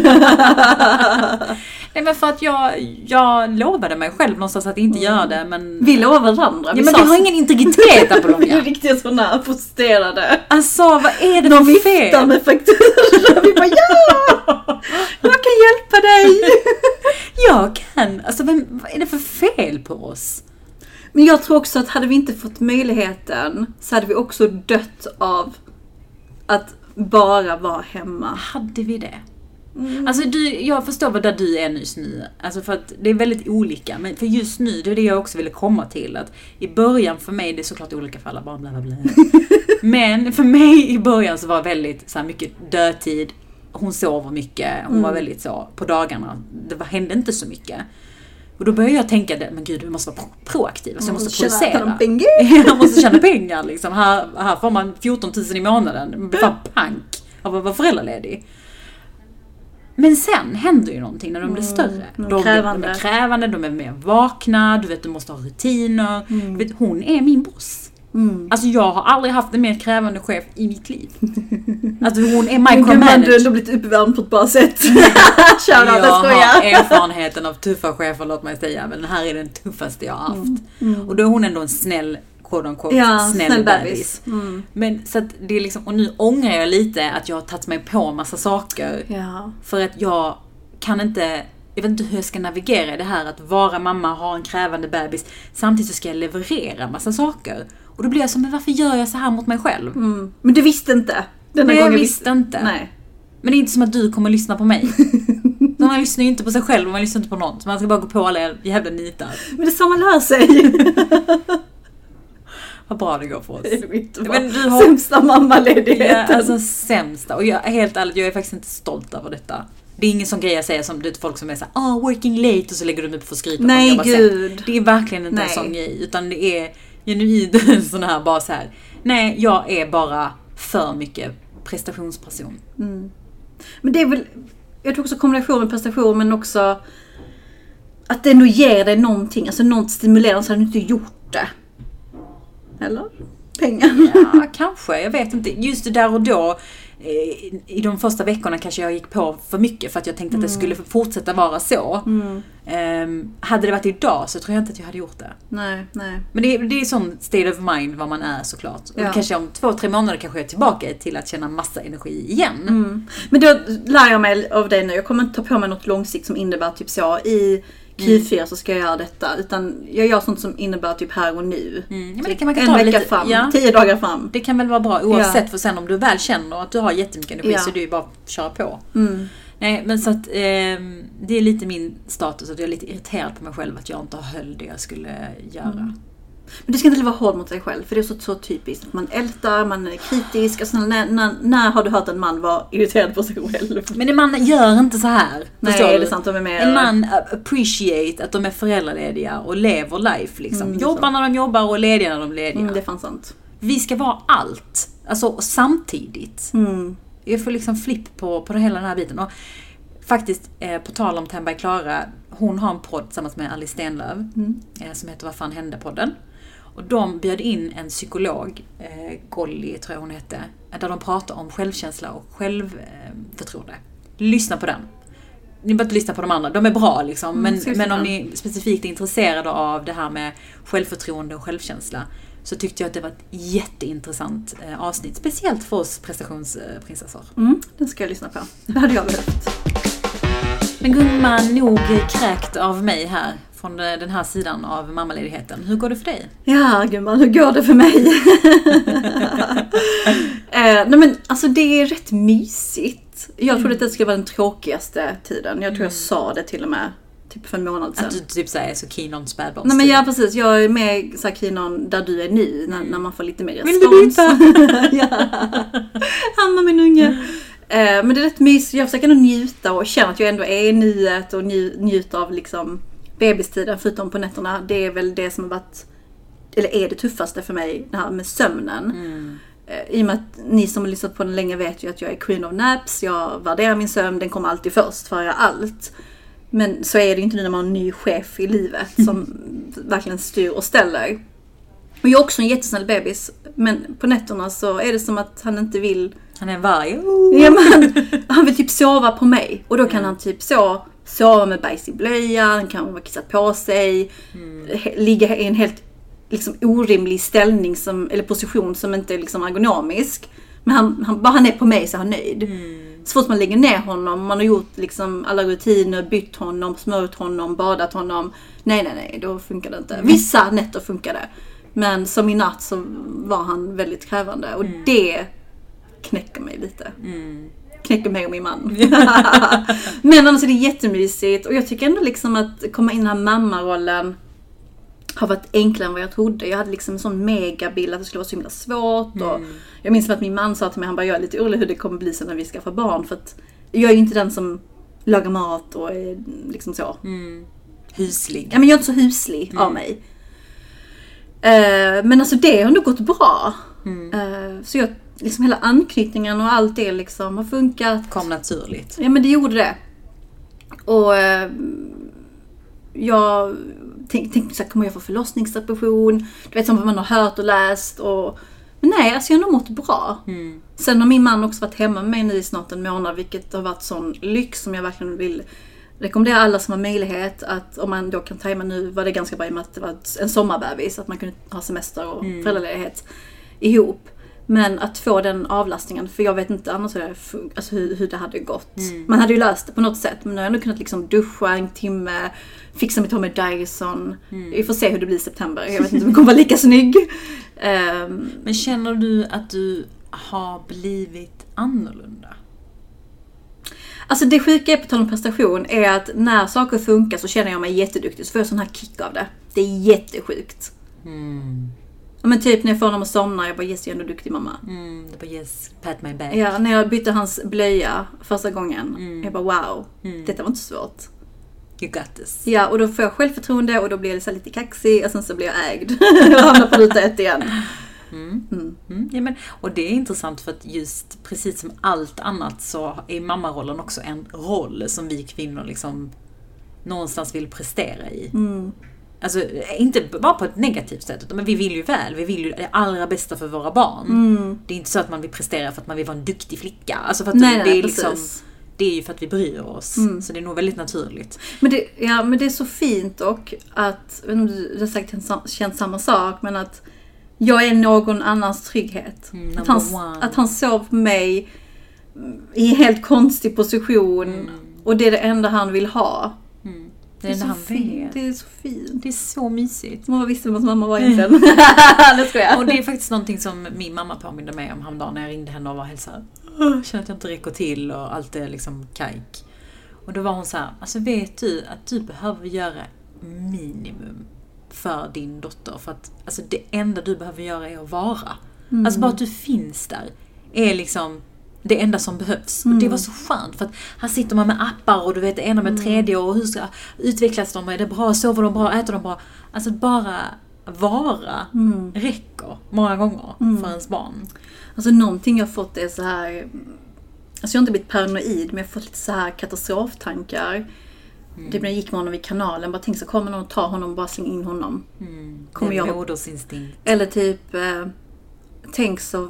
[SPEAKER 2] Nej men för att jag, jag lovade mig själv någonstans att inte göra det men...
[SPEAKER 1] Vi lovar varandra.
[SPEAKER 2] Ja, men vi har ingen integritet (laughs)
[SPEAKER 1] Vi är riktigt sådana protesterade.
[SPEAKER 2] Alltså vad är det
[SPEAKER 1] De
[SPEAKER 2] för
[SPEAKER 1] viftar
[SPEAKER 2] fel?
[SPEAKER 1] med fakturor. Vi bara ja! Jag kan hjälpa dig.
[SPEAKER 2] Jag kan. Alltså vem, vad är det för fel på oss?
[SPEAKER 1] Men jag tror också att hade vi inte fått möjligheten så hade vi också dött av att bara vara hemma.
[SPEAKER 2] Hade vi det? Alltså du, jag förstår vad där du är just nu. Alltså för att det är väldigt olika. Men för just nu, det är det jag också ville komma till. Att I början för mig, det är såklart olika för alla barn, bla bla bla. (laughs) Men för mig i början så var väldigt så här, mycket dödtid. Hon sover mycket, hon var väldigt så på dagarna. Det var, hände inte så mycket. Och då började jag tänka, men gud vi måste vara pro- proaktiva, så jag måste
[SPEAKER 1] Tjäna
[SPEAKER 2] producera.
[SPEAKER 1] pengar. (laughs)
[SPEAKER 2] Jag måste tjäna pengar liksom. Här, här får man 14 000 i månaden. Fan pank av att vara föräldraledig. Men sen händer ju någonting när de blir större.
[SPEAKER 1] de är
[SPEAKER 2] de,
[SPEAKER 1] krävande.
[SPEAKER 2] de är krävande, de är mer vakna, du vet du måste ha rutiner. Du vet, hon är min boss.
[SPEAKER 1] Mm.
[SPEAKER 2] Alltså jag har aldrig haft en mer krävande chef i mitt liv. (laughs) Alltså hon är
[SPEAKER 1] gumman, du har
[SPEAKER 2] micromanager.
[SPEAKER 1] ändå blivit uppvärmd på ett bra sätt. (laughs) (laughs) Shoutout,
[SPEAKER 2] Jag har erfarenheten av tuffa chefer, låt mig säga. Men den här är den tuffaste jag har haft. Och då är hon ändå en snäll, quote unquote,
[SPEAKER 1] Mm. Ja,
[SPEAKER 2] snäll,
[SPEAKER 1] snäll
[SPEAKER 2] bebis.
[SPEAKER 1] Mm.
[SPEAKER 2] Men så att det är liksom, och nu ångrar jag lite att jag har tagit mig på massa saker.
[SPEAKER 1] Ja.
[SPEAKER 2] För att jag kan inte, jag vet inte hur jag ska navigera i det här att vara mamma, ha en krävande bebis. Samtidigt så ska jag leverera massa saker. Och då blir jag så, men varför gör jag så här mot mig själv?
[SPEAKER 1] Mm. Men du visste inte? Denna
[SPEAKER 2] Nej, jag visste inte.
[SPEAKER 1] Nej.
[SPEAKER 2] Men det är inte som att du kommer lyssna på mig. (laughs) Man lyssnar ju inte på sig själv och man lyssnar inte på någon. Så man ska bara gå på alla jävla nitar.
[SPEAKER 1] Men det är så man lär sig. (laughs)
[SPEAKER 2] Vad bra det går för oss.
[SPEAKER 1] Det är skitbra.
[SPEAKER 2] Men du har-
[SPEAKER 1] Sämsta
[SPEAKER 2] Ja,
[SPEAKER 1] mammaledigheten.
[SPEAKER 2] alltså sämsta. Och jag, helt ärligt, jag är faktiskt inte stolt över detta. Det är ingen sån grej jag säger som du vet, folk som är såhär ah working late och så lägger de upp för att skryta
[SPEAKER 1] Nej, gud.
[SPEAKER 2] Det är verkligen inte en
[SPEAKER 1] Nej.
[SPEAKER 2] sån grej. Utan det är genuint en (laughs) sån här bara så här. Nej, jag är bara för mycket prestationsperson.
[SPEAKER 1] Men det är väl, jag tror också kombination med prestation men också att det ändå ger dig någonting, alltså något stimulerande så hade du inte gjort det. Eller? Pengar.
[SPEAKER 2] Ja, (laughs) kanske. Jag vet inte. Just det där och då. Eh, I de första veckorna kanske jag gick på för mycket för att jag tänkte att det skulle fortsätta vara så. Ehm, hade det varit idag så tror jag inte att jag hade gjort det.
[SPEAKER 1] Nej, nej.
[SPEAKER 2] Men det är, det är sån state of mind vad man är såklart. Och
[SPEAKER 1] Ja.
[SPEAKER 2] kanske om två, tre månader kanske jag är tillbaka till att känna massa energi igen.
[SPEAKER 1] Men då lär jag mig av dig nu, jag kommer inte ta på mig något långsikt som innebär typ så i Q4 så ska jag göra detta. Utan jag gör sånt som innebär typ här och nu.
[SPEAKER 2] Mm. Men det kan man kan
[SPEAKER 1] en vecka
[SPEAKER 2] lite,
[SPEAKER 1] fram,
[SPEAKER 2] ja,
[SPEAKER 1] tio dagar fram.
[SPEAKER 2] Det kan väl vara bra oavsett
[SPEAKER 1] Ja.
[SPEAKER 2] för sen om du väl känner att du har jättemycket energi
[SPEAKER 1] Ja.
[SPEAKER 2] så är det ju bara att köra på.
[SPEAKER 1] Mm.
[SPEAKER 2] Nej men så att ehm, det är lite min status att jag är lite irriterad på mig själv att jag inte höll det jag skulle göra.
[SPEAKER 1] Men du ska inte vara hård mot dig själv för det är så, så typiskt. Man ältar, man är kritisk. Alltså, när, när, när har du hört en man vara irriterad på sig själv?
[SPEAKER 2] Men en man gör inte så här.
[SPEAKER 1] Nej, är det sant? De är mer...
[SPEAKER 2] En man appreciate att de är föräldralediga och lever life liksom.
[SPEAKER 1] Mm,
[SPEAKER 2] jobbar när de jobbar och lediga när de är lediga.
[SPEAKER 1] Mm, det är fan sant.
[SPEAKER 2] Vi ska vara allt. Alltså samtidigt.
[SPEAKER 1] Mm.
[SPEAKER 2] Jag får liksom flipp på, på hela den här biten. Och faktiskt, eh, på tal om Temba Klara, hon har en podd tillsammans med Alice Stenlöf
[SPEAKER 1] Mm.
[SPEAKER 2] eh, som heter Vad fan hände-podden. Och de bjöd in en psykolog, eh, Golly tror jag hon hette, där de pratar om självkänsla och självförtroende. Lyssna på den. Ni behöver inte lyssna på de andra, de är bra liksom.
[SPEAKER 1] Mm,
[SPEAKER 2] Men,
[SPEAKER 1] vi
[SPEAKER 2] men om ni specifikt är intresserade av det här med självförtroende och självkänsla så tyckte jag att det var ett jätteintressant eh, avsnitt. Speciellt för oss prestationsprinsessor.
[SPEAKER 1] Mm, den ska jag lyssna på. Det hade jag behövt.
[SPEAKER 2] Men gumman, nog kräkt av mig här från den här sidan av mammaledigheten. Hur går det för dig?
[SPEAKER 1] Ja, gumman, hur går det för mig? (laughs) eh, nej men alltså det är rätt mysigt. Jag trodde att det skulle vara den tråkigaste tiden. Jag tror jag sa det till och med typ för en månad sedan.
[SPEAKER 2] Att du typ så här är så keen on
[SPEAKER 1] Nej men ja precis, jag är mer så här keen on där du är nu, när, när man får lite mer
[SPEAKER 2] Vill du
[SPEAKER 1] respons. (laughs) ja. Amma min unge. (laughs) Eh, men det är rätt mysigt, jag försöker ändå njuta och känna att jag ändå är i nuet och nju, njuter av liksom bebistiden förutom på nätterna. Det är väl det som har varit, eller är det tuffaste för mig, det här med sömnen. Eh, I och med att ni som har lyssnat på den länge vet ju att jag är queen of naps, jag värderar min sömn, den kommer alltid först före allt. Men så är det ju inte nu när man har en ny chef i livet som (laughs) verkligen styr och ställer. Och jag är också en jättesnäll bebis, men på nätterna så är det som att han inte vill
[SPEAKER 2] Han är en varg.
[SPEAKER 1] Ja, men (laughs) han, vill typ sova på mig och då kan han typ så sova med bajs i blöjan, kan vara kissat på sig, he- ligga i en helt liksom, orimlig ställning som, eller position som inte är liksom, ergonomisk. Men han, han, bara han är på mig så är han nöjd. Så fort man lägger ner honom, man har gjort liksom alla rutiner, bytt honom, smörjt honom, badat honom. Nej, nej, nej, då funkar det inte. Vissa nätter funkar det. Men som i natt så var han väldigt krävande och det knäcker mig lite. Knäcker mig och min man. (laughs) (laughs) Men annars är det jättemysigt och jag tycker ändå liksom att komma in i den här mammarollen har varit enklare än vad jag trodde. Jag hade liksom en sån megabild att det skulle vara så himla svårt. Och jag minns att min man sa till mig, han bara, jag är lite orolig hur det kommer bli sen när vi skaffar barn. För att jag är ju inte den som lagar mat och är liksom så.
[SPEAKER 2] Huslig.
[SPEAKER 1] Ja men jag är inte så huslig av mig. Eh, men alltså det har ändå gått bra. Eh, så jag, liksom hela anknytningen och allt det liksom har funkat.
[SPEAKER 2] Kom naturligt.
[SPEAKER 1] Ja men det gjorde det. Och eh, jag tänkte, tänkte så här, kommer jag få förlossningsdepression? Du vet som man har hört och läst och men nej, alltså jag har nog mått bra. Sen har min man också varit hemma med mig nu i snart en månad, vilket har varit sån lyx som jag verkligen vill rekommendera alla som har möjlighet att om man då kan tajma nu var det ganska bra i och med att det var en sommarbebis, att man kunde ha semester och föräldraledighet ihop. Men att få den avlastningen, för jag vet inte annars hur, det alltså hur, hur det hade gått. Man hade ju löst det på något sätt, men nu har jag ändå kunnat liksom duscha en timme, fixa mitt hår med Dyson. Vi får se hur det blir i september, jag vet inte om jag kommer vara lika snygg. (laughs) Ehm,
[SPEAKER 2] Men känner du att du har blivit annorlunda?
[SPEAKER 1] Alltså det sjuka är på tal om prestation är att när saker funkar så känner jag mig jätteduktig så får jag sån här kick av det. Det är jättesjukt. Ja, Men typ när jag får honom att somna, jag bara yes jag är ändå duktig mamma.
[SPEAKER 2] Mm, det var yes, pat my back.
[SPEAKER 1] Ja, när jag bytte hans blöja första gången, jag bara wow, detta var inte så svårt.
[SPEAKER 2] You got this.
[SPEAKER 1] Ja, och då får jag självförtroende och då blir jag lite kaxig och sen så blir jag ägd. (laughs) och hamnar på ruta ett igen.
[SPEAKER 2] Mm, ja, men, och det är intressant för att just precis som allt annat så är mammarollen också en roll som vi kvinnor liksom någonstans vill prestera i. Alltså inte bara på ett negativt sätt, utan men vi vill ju väl. Vi vill ju det allra bästa för våra barn. Det är inte så att man vill prestera för att man vill vara en duktig flicka. Alltså för att
[SPEAKER 1] Nej,
[SPEAKER 2] det, är liksom, det är ju för att vi bryr oss. Så det är nog väldigt naturligt.
[SPEAKER 1] Men det, ja, men det är så fint och att, jag vet inte om du har säkert känt samma sak, men att jag är någon annans trygghet.
[SPEAKER 2] Mm,
[SPEAKER 1] att, han,
[SPEAKER 2] one.
[SPEAKER 1] att han sov på mig i en helt konstig position
[SPEAKER 2] Mm.
[SPEAKER 1] och det är det enda han vill ha.
[SPEAKER 2] Det är det
[SPEAKER 1] så
[SPEAKER 2] han
[SPEAKER 1] fint. Det är så fint.
[SPEAKER 2] Det är så mysigt.
[SPEAKER 1] Man visste vad mamma var egentligen. (laughs) det jag.
[SPEAKER 2] Och det är faktiskt någonting som min mamma påminde mig om häromdagen när jag ringde henne och var helt såhär, "Åh, känner att jag inte räcker till och allt är liksom kajk. Och då var hon så här, alltså vet du att du behöver göra minimum för din dotter. För att alltså det enda du behöver göra är att vara. Alltså bara att du finns där är liksom det enda som behövs. Och det var så skönt för att här sitter man med appar och du vet det ena med det tredje och hur ska utvecklas de? Är det bra? Sover de bra? Äter de bra? Alltså bara vara räcker många gånger för ens barn.
[SPEAKER 1] Alltså någonting jag fått är så här. Alltså jag har inte blivit paranoid men jag har fått lite så här katastroftankar. Typ när jag gick med honom vid kanalen, bara tänk så kommer någon och tar honom och bara slänger in honom. Kommer
[SPEAKER 2] Det är
[SPEAKER 1] jag-
[SPEAKER 2] modersinstinkt.
[SPEAKER 1] Eller typ, eh, tänk så,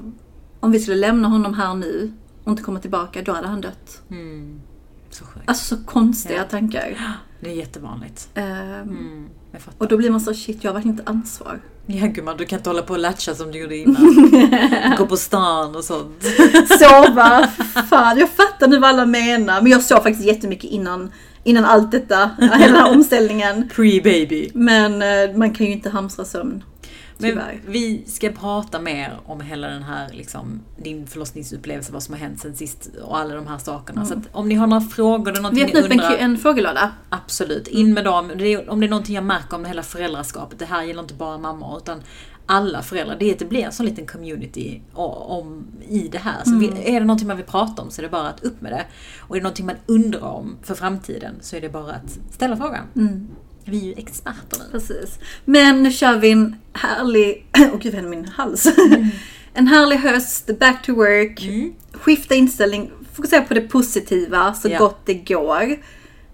[SPEAKER 1] om vi skulle lämna honom här nu och inte komma tillbaka, då hade han dött.
[SPEAKER 2] Så sjukt.
[SPEAKER 1] Alltså så konstiga
[SPEAKER 2] Ja.
[SPEAKER 1] tankar. (gasps)
[SPEAKER 2] Det är jättevanligt.
[SPEAKER 1] Eh,
[SPEAKER 2] Mm.
[SPEAKER 1] Och då blir man så shit, jag har verkligen inte ansvar.
[SPEAKER 2] Ja gumman, du kan inte hålla på och latcha som du gjorde (laughs) innan. Gå på stan och sånt.
[SPEAKER 1] Sova, fan jag fattar nu vad alla menar. Men jag sov faktiskt jättemycket innan, innan allt detta, hela den (laughs) här omställningen.
[SPEAKER 2] Pre-baby.
[SPEAKER 1] Men eh, man kan ju inte hamstra sömn.
[SPEAKER 2] Men
[SPEAKER 1] Tyvärr.
[SPEAKER 2] vi ska prata mer om hela den här, liksom, din förlossningsupplevelse, vad som har hänt sen sist och alla de här sakerna. Så att om ni har några frågor eller
[SPEAKER 1] Mm. Vi
[SPEAKER 2] någonting
[SPEAKER 1] öppnar
[SPEAKER 2] ni
[SPEAKER 1] upp en,
[SPEAKER 2] undrar.
[SPEAKER 1] en frågelåda.
[SPEAKER 2] Absolut, in med dem. Om det är någonting jag märker om det hela föräldraskapet, det här gäller inte bara mammor utan alla föräldrar, det det blir en sån liten community om, i det här. Så vi, är det någonting man vill prata om så är det bara att upp med det. Och är det någonting man undrar om för framtiden så är det bara att ställa frågan. Vi är ju experter nu.
[SPEAKER 1] Precis. Men nu kör vi en härlig, (clears throat) åh gud vad händer min hals? (laughs) en härlig höst, back to work, skifta inställning, fokusera på det positiva så
[SPEAKER 2] Ja.
[SPEAKER 1] gott det går.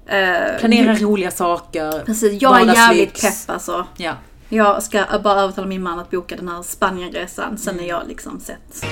[SPEAKER 1] Eh,
[SPEAKER 2] Planera roliga saker.
[SPEAKER 1] Precis, jag är jävligt pepp alltså.
[SPEAKER 2] Ja.
[SPEAKER 1] Jag ska bara övertala min man att boka den här Spanienresan, sen är jag liksom sett.